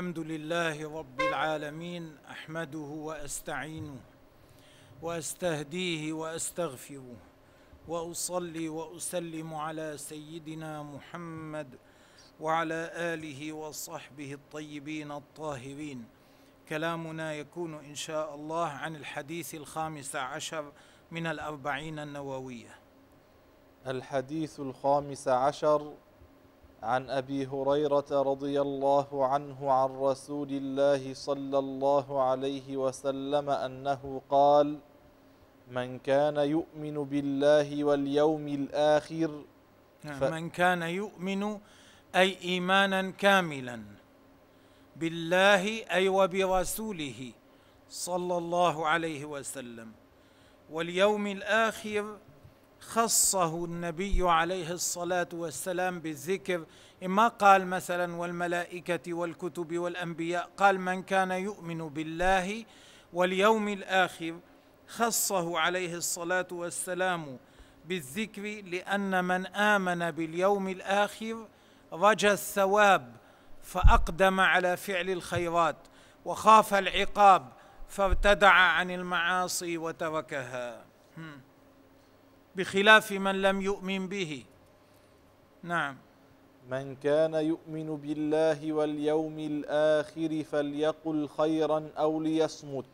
الحمد لله رب العالمين أحمده وأستعينه وأستهديه وأستغفره وأصلي وأسلم على سيدنا محمد وعلى آله وصحبه الطيبين الطاهرين. كلامنا يكون إن شاء الله عن الحديث الخامس عشر من الأربعين النووية. الحديث الخامس عشر عن أبي هريرة رضي الله عنه عن رسول الله صلى الله عليه وسلم أنه قال من كان يؤمن بالله واليوم الآخر ف- من كان يؤمن أي إيمانا كاملا بالله أي وبرسوله صلى الله عليه وسلم واليوم الآخر خصه النبي عليه الصلاة والسلام بالذكر إما قال مثلا والملائكة والكتب والأنبياء قال من كان يؤمن بالله واليوم الآخر خصه عليه الصلاة والسلام بالذكر لأن من آمن باليوم الآخر رجا الثواب فأقدم على فعل الخيرات وخاف العقاب فارتدع عن المعاصي وتركها. بخلاف من لم يؤمن به. نعم. من كان يؤمن بالله واليوم الآخر فليقل خيرا أو ليصمت.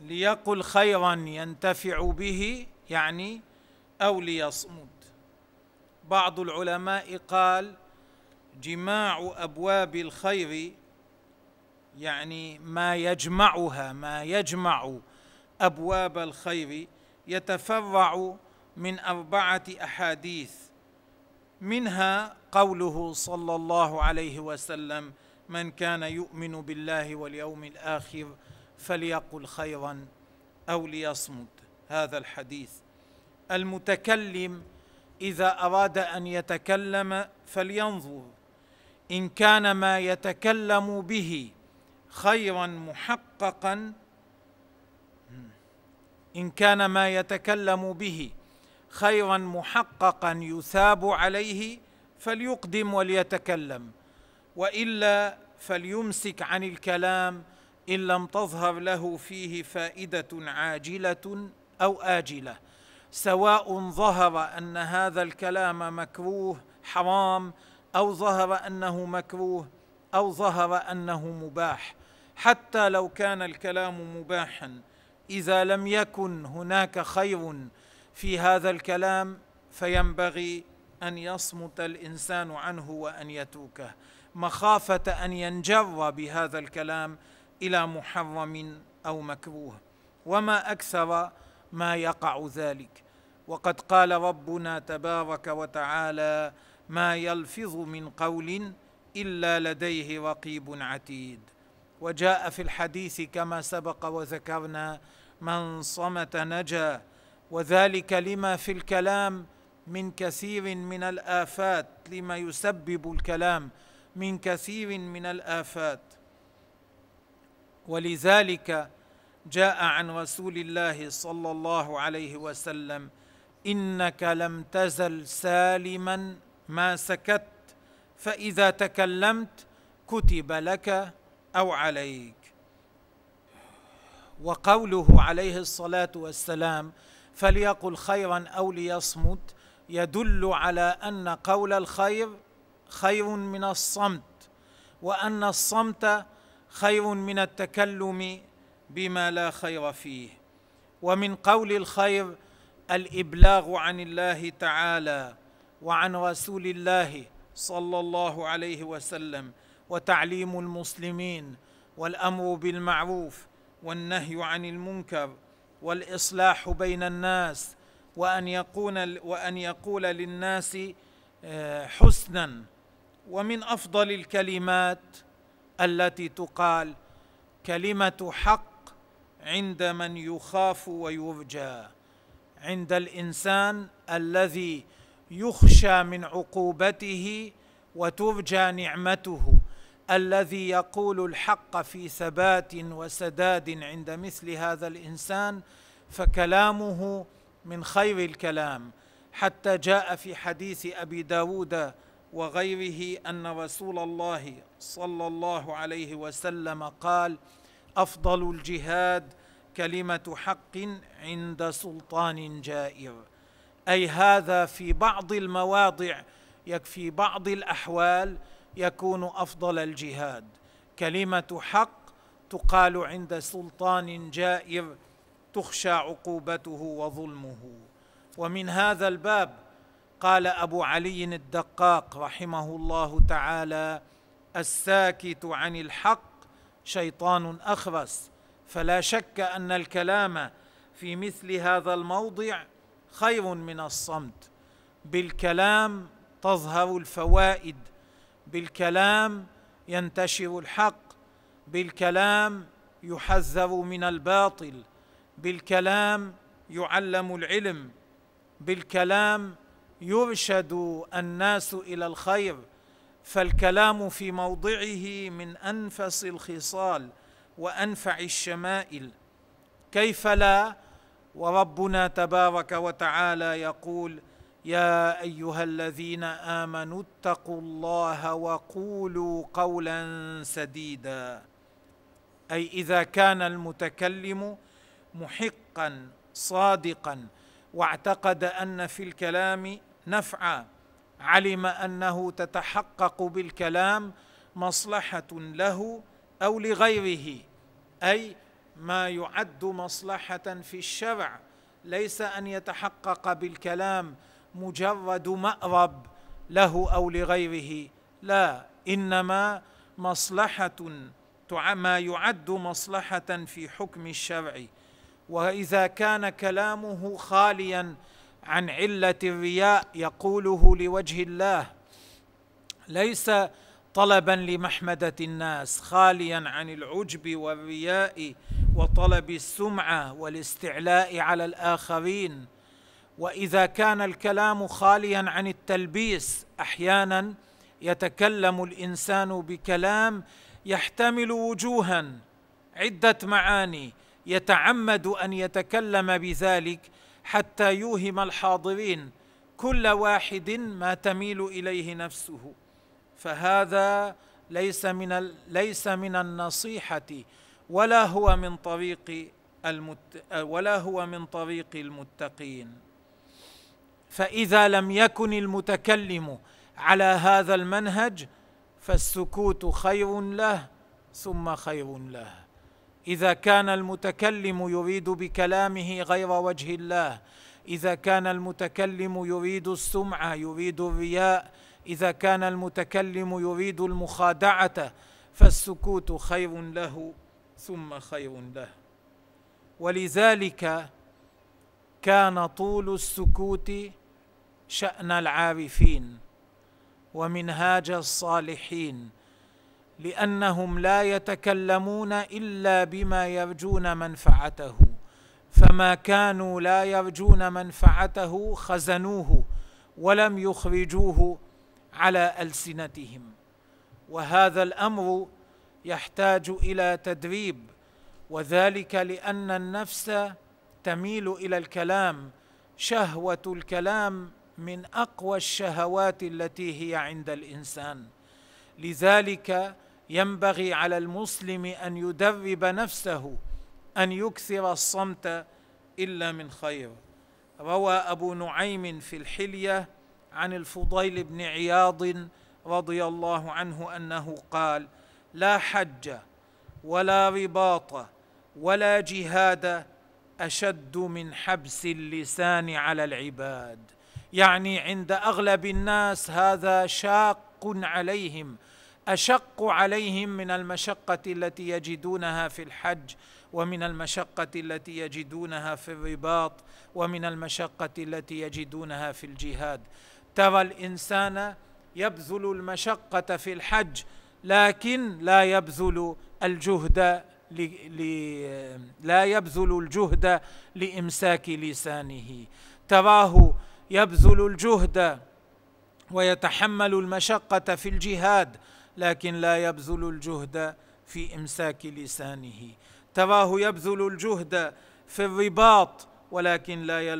ليقل خيرا ينتفع به يعني أو ليصمت. بعض العلماء قال جماع أبواب الخير يعني ما يجمعها ما يجمع أبواب الخير يتفرع من أربعة أحاديث. منها قوله صلى الله عليه وسلم من كان يؤمن بالله واليوم الآخر فليقل خيرا أو ليصمت. هذا الحديث. المتكلم إذا أراد أن يتكلم فلينظر. إن كان ما يتكلم به خيرا محققا إن كان ما يتكلم به خيرا محققا يثاب عليه فليقدم وليتكلم وإلا فليمسك عن الكلام إن لم تظهر له فيه فائدة عاجلة أو آجلة. سواء ظهر أن هذا الكلام مكروه حرام أو ظهر أنه مكروه أو ظهر أنه مباح. حتى لو كان الكلام مباحا إذا لم يكن هناك خير في هذا الكلام فينبغي أن يصمت الإنسان عنه وأن يتركه مخافة أن ينجر بهذا الكلام إلى محرم أو مكروه وما أكثر ما يقع ذلك. وقد قال ربنا تبارك وتعالى ما يلفظ من قول إلا لديه رقيب عتيد وجاء في الحديث كما سبق وذكرنا من صمت نجا وذلك لما في الكلام من كثير من الآفات لما يسبب الكلام من كثير من الآفات. ولذلك جاء عن رسول الله صلى الله عليه وسلم إنك لم تزل سالما ما سكت فإذا تكلمت كتب لك أو عليك. وقوله عليه الصلاة والسلام فليقل خيرا أو ليصمت. يدل على أن قول الخير خير من الصمت وأن الصمت خير من التكلم بما لا خير فيه. ومن قول الخير الإبلاغ عن الله تعالى وعن رسول الله صلى الله عليه وسلم وتعليم المسلمين والأمر بالمعروف والنهي عن المنكر والإصلاح بين الناس وأن يقول وأن يقول للناس حسنا. ومن أفضل الكلمات التي تقال كلمة حق عند من يخاف ويرجى عند الإنسان الذي يخشى من عقوبته وترجى نعمته. الذي يقول الحق في ثبات وسداد عند مثل هذا الإنسان فكلامه من خير الكلام. حتى جاء في حديث أبي داود وغيره أن رسول الله صلى الله عليه وسلم قال أفضل الجهاد كلمة حق عند سلطان جائر. أي هذا في بعض المواضع يكفي بعض الأحوال يكون أفضل الجهاد. كلمة حق تقال عند سلطان جائر تخشى عقوبته وظلمه. ومن هذا الباب قال أبو علي الدقاق رحمه الله تعالى الساكت عن الحق شيطان أخرس. فلا شك أن الكلام في مثل هذا الموضع خير من الصمت. بالكلام تظهر الفوائد بالكلام ينتشر الحق بالكلام يحذر من الباطل بالكلام يعلم العلم بالكلام يرشد الناس إلى الخير. فالكلام في موضعه من أنفس الخصال وأنفع الشمائل. كيف لا؟ وربنا تبارك وتعالى يقول يا أيها الذين آمنوا اتقوا الله وقولوا قولا سديدا. أي إذا كان المتكلم محقا صادقا واعتقد أن في الكلام نفعا علم أنه تتحقق بالكلام مصلحة له أو لغيره. أي ما يعد مصلحة في الشرع ليس أن يتحقق بالكلام مجرد مأرب له أو لغيره. لا إنما مصلحة ما يعد مصلحة في حكم الشرع. وإذا كان كلامه خاليا عن علة الرياء يقوله لوجه الله ليس طلبا لمحمدة الناس خاليا عن العجب والرياء وطلب السمعة والاستعلاء على الآخرين. وإذا كان الكلام خاليا عن التلبيس أحيانا يتكلم الإنسان بكلام يحتمل وجوها. عدة معاني. يتعمد أن يتكلم بذلك حتى يوهم الحاضرين. كل واحد ما تميل إليه نفسه. فهذا ليس من ليس من النصيحة ولا هو من طريق المت ولا هو من طريق المتقين. فإذا لم يكن المتكلم على هذا المنهج فالسكوت خير له ثم خير له. إذا كان المتكلم يريد بكلامه غير وجه الله إذا كان المتكلم يريد السمعة يريد الرياء إذا كان المتكلم يريد المخادعة فالسكوت خير له ثم خير له. ولذلك كان طول السكوت شأن العارفين ومنهاج الصالحين لأنهم لا يتكلمون إلا بما يرجون منفعته. فما كانوا لا يرجون منفعته خزنوه ولم يخرجوه على ألسنتهم. وهذا الأمر يحتاج إلى تدريب وذلك لأن النفس تميل إلى الكلام شهوة الكلام من أقوى الشهوات التي هي عند الإنسان. لذلك ينبغي على المسلم أن يدرب نفسه أن يكثر الصمت إلا من خير. روى أبو نعيم في الحلية عن الفضيل بن عياض رضي الله عنه أنه قال لا حج ولا رباط ولا جهاد أشد من حبس اللسان على العباد. يعني عند أغلب الناس هذا شاق عليهم أشق عليهم من المشقة التي يجدونها في الحج ومن المشقة التي يجدونها في الرباط ومن المشقة التي يجدونها في الجهاد. ترى الإنسان يبذل المشقة في الحج لكن لا يبذل الجهد لا يبذل الجهد لإمساك لسانه. تراه يبذل الجهد ويتحمل المشقة في الجهاد لكن لا يبذل الجهد في إمساك لسانه. تراه يبذل الجهد في الرباط ولكن لا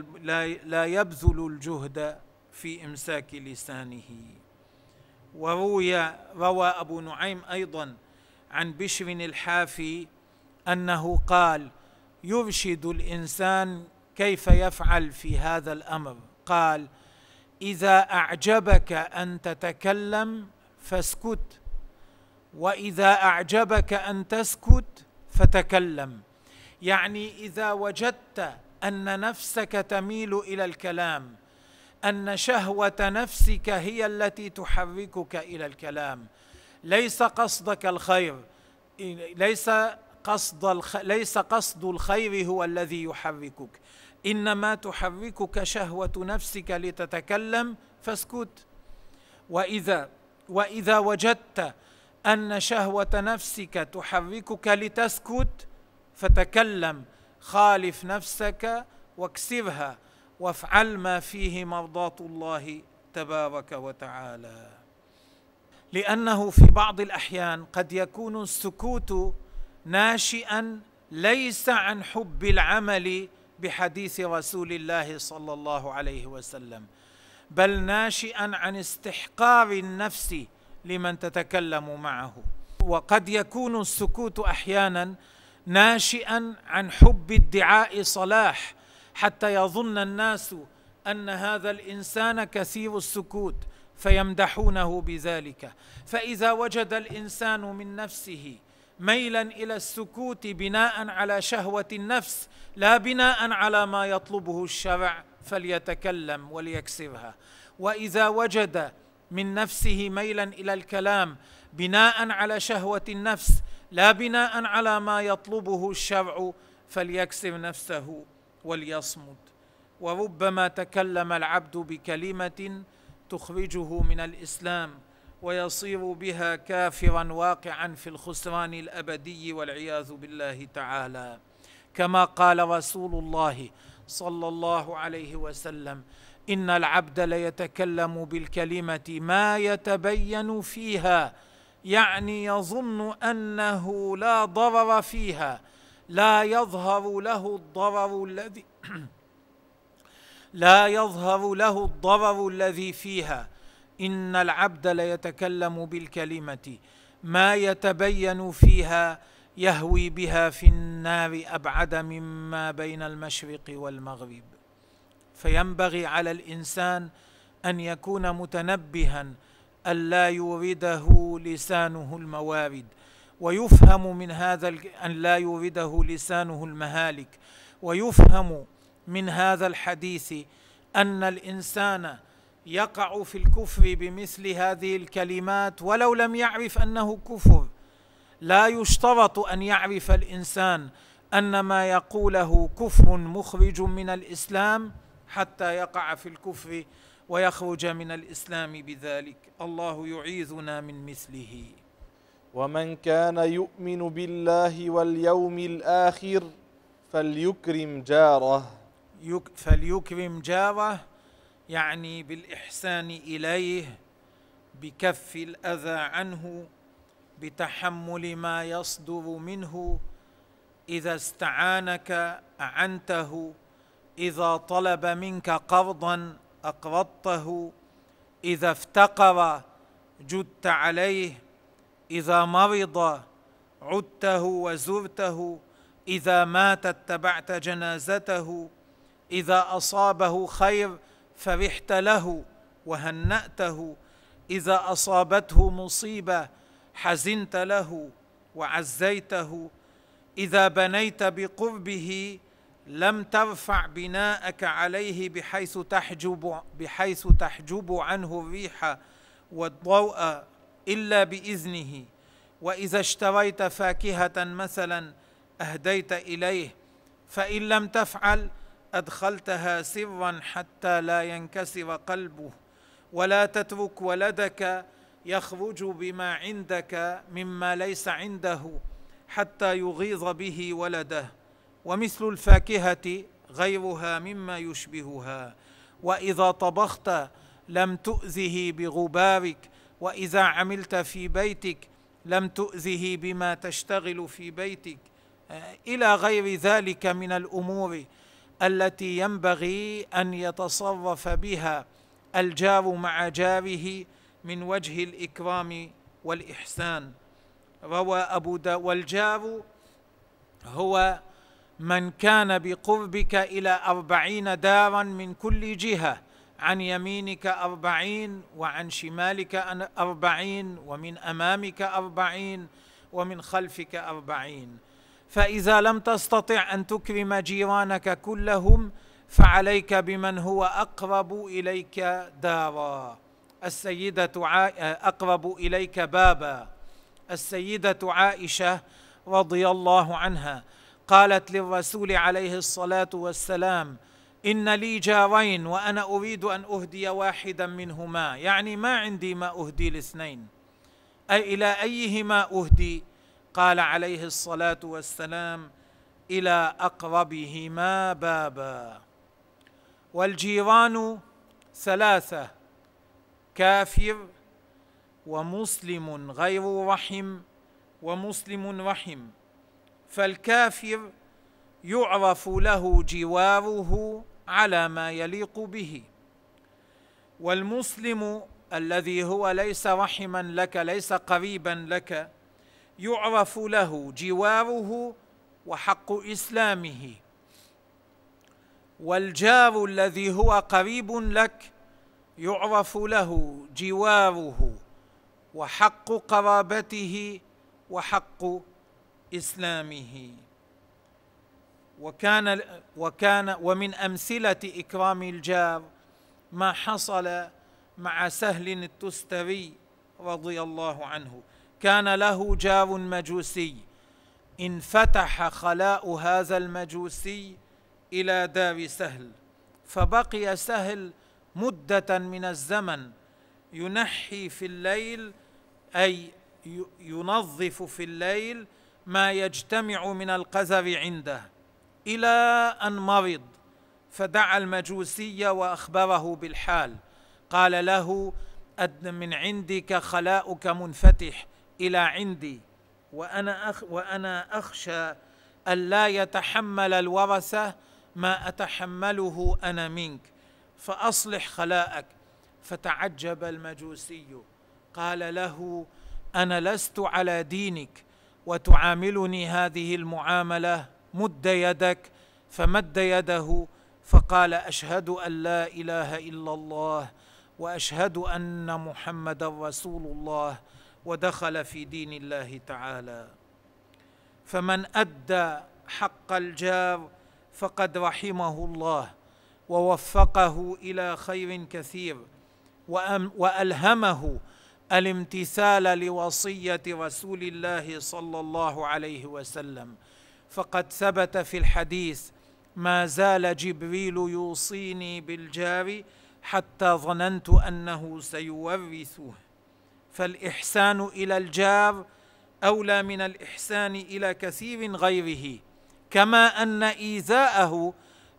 لا يبذل الجهد في إمساك لسانه. وروي روى أبو نعيم أيضا عن بشر الحافي أنه قال يرشد الإنسان كيف يفعل في هذا الأمر. قال إذا أعجبك أن تتكلم فاسكت وإذا أعجبك أن تسكت فتكلم. يعني إذا وجدت أن نفسك تميل إلى الكلام أن شهوة نفسك هي التي تحركك إلى الكلام ليس قصدك الخير ليس قصد الخ... ليس قصد الخير هو الذي يحركك. إنما تحركك شهوة نفسك لتتكلم فاسكت. وإذا وإذا وجدت أن شهوة نفسك تحركك لتسكت فتكلم. خالف نفسك واكسرها وافعل ما فيه مرضاة الله تبارك وتعالى. لأنه في بعض الأحيان قد يكون السكوت ناشئا ليس عن حب العمل بحديث رسول الله صلى الله عليه وسلم. بل ناشئا عن استحقار النفس لمن تتكلم معه. وقد يكون السكوت أحيانا ناشئا عن حب ادعاء صلاح حتى يظن الناس أن هذا الإنسان كثير السكوت فيمدحونه بذلك. فإذا وجد الإنسان من نفسه ميلا إلى السكوت بناء على شهوة النفس لا بناء على ما يطلبه الشرع فليتكلم وليكسرها وإذا وجد من نفسه ميلا إلى الكلام بناء على شهوة النفس لا بناء على ما يطلبه الشرع فليكسر نفسه وليصمت. وربما تكلم العبد بكلمة تخرجه من الإسلام. ويصير بها كافرا واقعا في الخسران الأبدي والعياذ بالله تعالى. كما قال رسول الله صلى الله عليه وسلم إن العبد ليتكلم بالكلمة ما يتبين فيها يعني يظن أنه لا ضرر فيها لا يظهر له الضرر الذي لا يظهر له الضرر الذي فيها. إن العبد ليتكلم بالكلمة. ما يتبين فيها يهوي بها في النار أبعد مما بين المشرق والمغرب. فينبغي على الإنسان أن يكون متنبها الا يورده لسانه الموارد. ويفهم من هذا أن لا يورده لسانه المهالك. ويفهم من هذا الحديث أن الإنسان يقع في الكفر بمثل هذه الكلمات ولو لم يعرف أنه كفر. لا يشترط أن يعرف الإنسان أن ما يقوله كفر مخرج من الإسلام حتى يقع في الكفر ويخرج من الإسلام بذلك. الله يعيذنا من مثله. ومن كان يؤمن بالله واليوم الآخر فليكرم جاره. فليكرم جاره يعني بالإحسان إليه بكف الأذى عنه بتحمل ما يصدر منه. إذا استعانك أعنته إذا طلب منك قرضا أقرضته. إذا افتقر جدت عليه إذا مرض عدته وزرته. إذا مات اتبعت جنازته. إذا أصابه خير فرحت له وهنأته إذا أصابته مصيبة حزنت له وعزيته إذا بنيت بقربه لم ترفع بناءك عليه بحيث تحجب بحيث تحجب عنه الريح والضوء إلا بإذنه. وإذا اشتريت فاكهة مثلا أهديت إليه فإن لم تفعل أدخلتها سرا حتى لا ينكسر قلبه ولا تترك ولدك يخرج بما عندك مما ليس عنده حتى يغيظ به ولده ومثل الفاكهة غيرها مما يشبهها. وإذا طبخت لم تؤذه بغبارك وإذا عملت في بيتك لم تؤذه بما تشتغل في بيتك. إلى غير ذلك من الأمور. التي ينبغي أن يتصرف بها الجار مع جاره من وجه الإكرام والإحسان. روى أبو دا والجار هو من كان بقربك إلى أربعين دارا من كل جهة عن يمينك أربعين وعن شمالك أربعين ومن أمامك أربعين ومن خلفك أربعين. فإذا لم تستطع أن تكرم جيرانك كلهم فعليك بمن هو أقرب إليك دارا. السيدة أقرب إليك بابا. السيدة عائشة رضي الله عنها قالت للرسول عليه الصلاة والسلام إن لي جارين وأنا أريد أن أهدي واحدا منهما. يعني ما عندي ما أهدي الاثنين. أي إلى أيهما أهدي؟ قال عليه الصلاة والسلام إلى أقربهما بابا. والجيران ثلاثة كافر ومسلم غير رحم ومسلم رحم. فالكافر يعرف له جواره على ما يليق به. والمسلم الذي هو ليس رحما لك ليس قريبا لك يعرف له جواره وحق إسلامه. والجار الذي هو قريب لك يعرف له جواره وحق قرابته وحق إسلامه. وكان وكان ومن أمثلة إكرام الجار ما حصل مع سهل التستري رضي الله عنه. كان له جار مجوسي. انفتح خلاء هذا المجوسي إلى دار سهل. فبقي سهل مدة من الزمن ينحي في الليل أي ينظف في الليل ما يجتمع من القذر عنده. إلى أن مرض فدعا المجوسي وأخبره بالحال. قال له من عندك خلاؤك منفتح. إلى عندي. وأنا أخ وأنا أخشى الا يتحمل الورثة ما أتحمله أنا منك. فأصلح خلاءك. فتعجب المجوسي. قال له أنا لست على دينك وتعاملني هذه المعاملة مد يدك. فمد يده فقال أشهد أن لا إله إلا الله وأشهد أن محمدا رسول الله. ودخل في دين الله تعالى. فمن أدى حق الجار فقد رحمه الله ووفقه إلى خير كثير وألهمه الامتثال لوصية رسول الله صلى الله عليه وسلم. فقد ثبت في الحديث ما زال جبريل يوصيني بالجار حتى ظننت أنه سيورثه. فالإحسان إلى الجار أولى من الإحسان إلى كثير غيره كما أن إيذاءه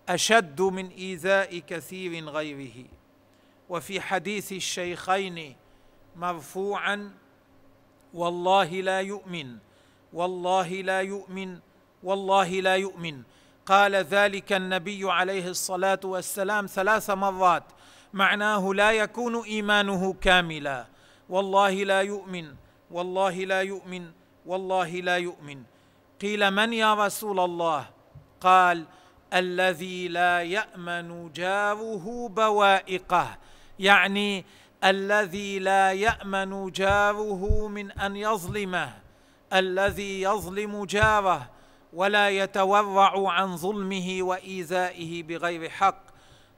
أشد من إيذاء كثير غيره. وفي حديث الشيخين مرفوعا والله لا يؤمن والله لا يؤمن والله لا يؤمن. قال ذلك النبي عليه الصلاة والسلام ثلاث مرات معناه لا يكون إيمانه كاملا. والله لا يؤمن والله لا يؤمن والله لا يؤمن. قيل من يا رسول الله؟ قال الذي لا يأمن جاره بوائقه. يعني الذي لا يأمن جاره من أن يظلمه. الذي يظلم جاره ولا يتورع عن ظلمه وإيذائه بغير حق.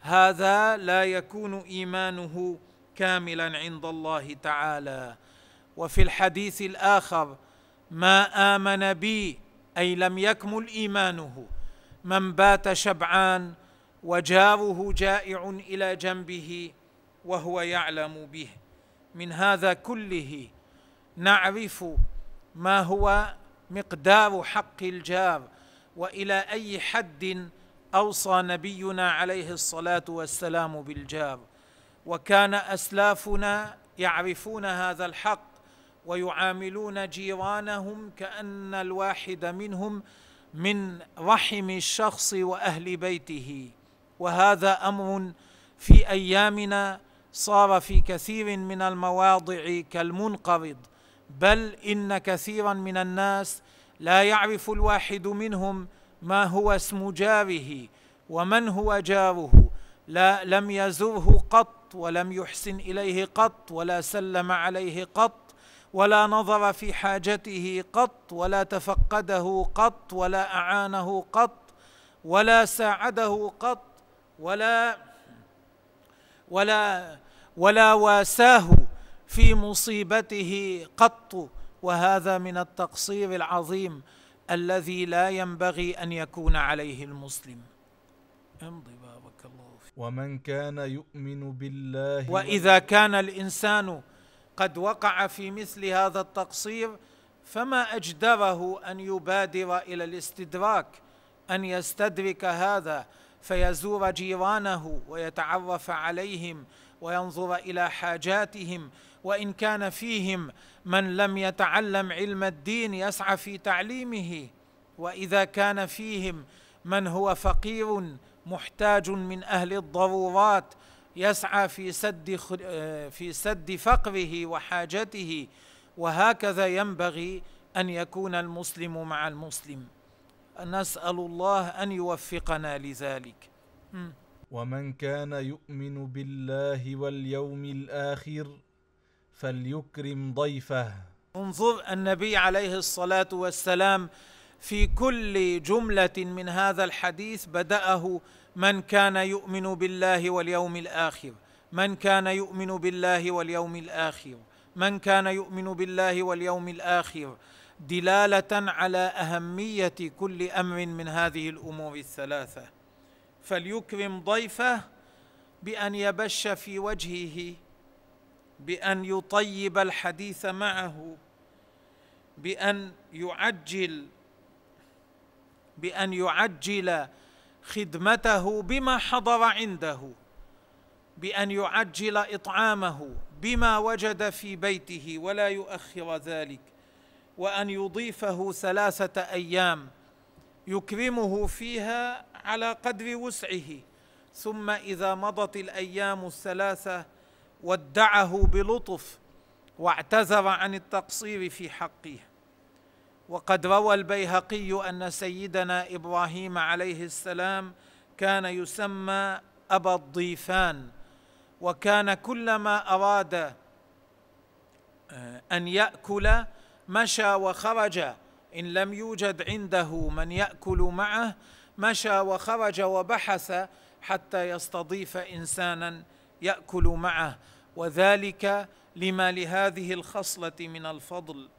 هذا لا يكون إيمانه كاملا عند الله تعالى. وفي الحديث الآخر ما آمن بي أي لم يكمل إيمانه. من بات شبعان وجاره جائع إلى جنبه وهو يعلم به. من هذا كله نعرف ما هو مقدار حق الجار وإلى أي حد أوصى نبينا عليه الصلاة والسلام بالجار. وكان أسلافنا يعرفون هذا الحق ويعاملون جيرانهم كأن الواحد منهم من رحم الشخص وأهل بيته. وهذا أمر في أيامنا صار في كثير من المواضع كالمنقرض بل إن كثيرا من الناس لا يعرف الواحد منهم ما هو اسم جاره ومن هو جاره. لا لم يزره قط ولم يحسن إليه قط ولا سلم عليه قط ولا نظر في حاجته قط ولا تفقده قط ولا أعانه قط ولا ساعده قط ولا ولا ولا واساه في مصيبته قط وهذا من التقصير العظيم الذي لا ينبغي أن يكون عليه المسلم. امضي ومن كان يؤمن بالله وإذا كان الإنسان قد وقع في مثل هذا التقصير فما أجدره أن يبادر إلى الاستدراك أن يستدرك هذا فيزور جيرانه ويتعرف عليهم وينظر إلى حاجاتهم وإن كان فيهم من لم يتعلم علم الدين يسعى في تعليمه وإذا كان فيهم من هو فقير محتاج من أهل الضرورات يسعى في سد في سد فقره وحاجته وهكذا ينبغي أن يكون المسلم مع المسلم. نسأل الله أن يوفقنا لذلك. ومن كان يؤمن بالله واليوم الآخر فليكرم ضيفه. انظر النبي عليه الصلاة والسلام في كل جملة من هذا الحديث بدأه من كان يؤمن بالله واليوم الآخر من كان يؤمن بالله واليوم الآخر من كان يؤمن بالله واليوم الآخر دلالة على أهمية كل أمر من هذه الأمور الثلاثة. فليكرم ضيفه بأن يبش في وجهه بأن يطيب الحديث معه بأن يعجل بأن يعجل خدمته بما حضر عنده بأن يعجل إطعامه بما وجد في بيته ولا يؤخر ذلك وأن يضيفه ثلاثة أيام يكرمه فيها على قدر وسعه ثم إذا مضت الأيام الثلاثة ودعه بلطف واعتذر عن التقصير في حقه. وقد روى البيهقي أن سيدنا إبراهيم عليه السلام كان يسمى أبا الضيفان وكان كلما أراد آه، أن يأكل مشى وخرج. إن لم يوجد عنده من يأكل معه مشى وخرج وبحث حتى يستضيف إنسانا يأكل معه. وذلك لما لهذه الخصلة من الفضل.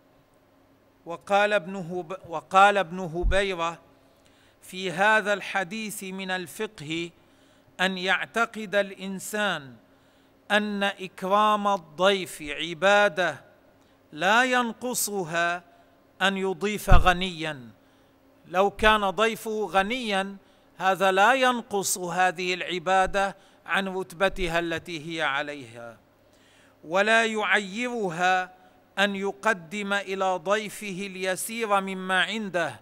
وقال ابن وقال ابن هبيرة في هذا الحديث من الفقه أن يعتقد الإنسان أن إكرام الضيف عبادة لا ينقصها أن يضيف غنيا. لو كان ضيفه غنيا هذا لا ينقص هذه العبادة عن رتبتها التي هي عليها ولا يعيرها أن يقدم إلى ضيفه اليسير مما عنده.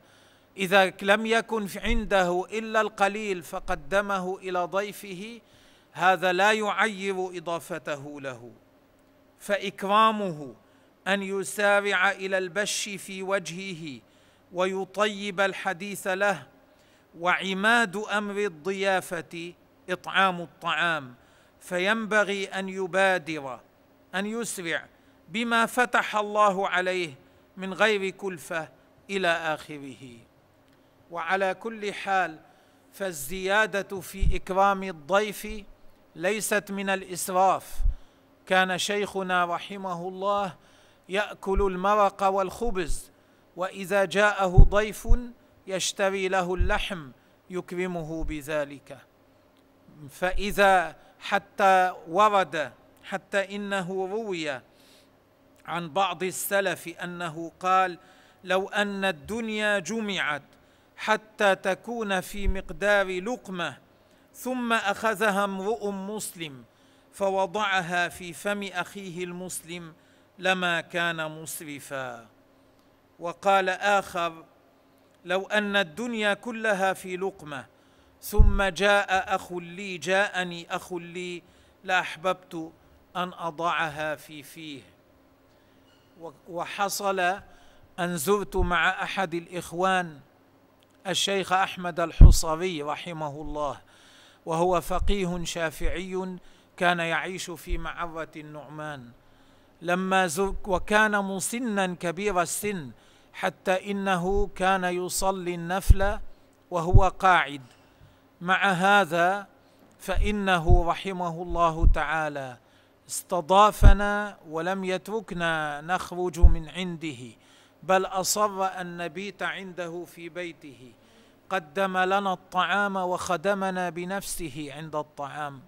إذا لم يكن عنده إلا القليل فقدمه إلى ضيفه هذا لا يعير إضافته له. فإكرامه أن يسارع إلى البش في وجهه ويطيب الحديث له. وعماد أمر الضيافة إطعام الطعام فينبغي أن يبادر أن يسرع بما فتح الله عليه من غير كلفة إلى آخره. وعلى كل حال فالزيادة في إكرام الضيف ليست من الإسراف. كان شيخنا رحمه الله يأكل المرق والخبز وإذا جاءه ضيف يشتري له اللحم يكرمه بذلك. فإذا حتى ورد حتى إنه روي عن بعض السلف أنه قال لو أن الدنيا جمعت حتى تكون في مقدار لقمة ثم أخذها امرؤ مسلم فوضعها في فم أخيه المسلم لما كان مسرفا. وقال آخر لو أن الدنيا كلها في لقمة ثم جاء أخ لي جاءني أخ لي لأحببت أن أضعها في فيه. وحصل أن زرت مع أحد الإخوان الشيخ أحمد الحصري رحمه الله وهو فقيه شافعي كان يعيش في معرة النعمان. لما زرك وكان مسنا كبير السن حتى إنه كان يصلي النفل وهو قاعد. مع هذا فإنه رحمه الله تعالى. استضافنا ولم يتركنا نخرج من عنده بل أصر أن نبيت عنده في بيته. قدم لنا الطعام وخدمنا بنفسه عند الطعام.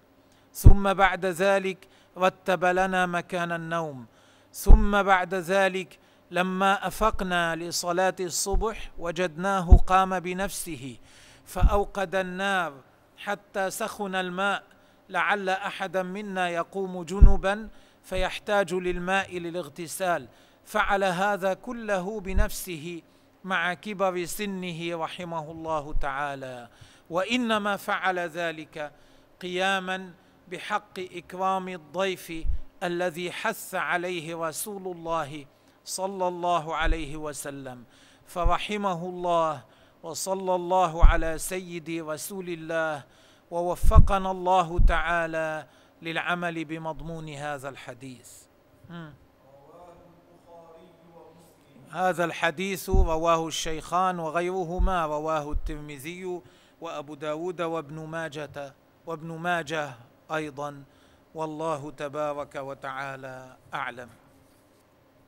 ثم بعد ذلك رتب لنا مكان النوم. ثم بعد ذلك لما أفقنا لصلاة الصبح وجدناه قام بنفسه فأوقد النار حتى سخن الماء. لعل أحدا منا يقوم جنبا فيحتاج للماء للاغتسال. فعل هذا كله بنفسه مع كبر سنه رحمه الله تعالى. وإنما فعل ذلك قياما بحق إكرام الضيف الذي حث عليه رسول الله صلى الله عليه وسلم. فرحمه الله وصلى الله على سيد رسول الله ووفقنا الله تعالى للعمل بمضمون هذا الحديث. هذا الحديث رواه الشيخان وغيرهما رواه الترمذي وأبو داود وابن ماجة وابن ماجة أيضا. والله تبارك وتعالى أعلم.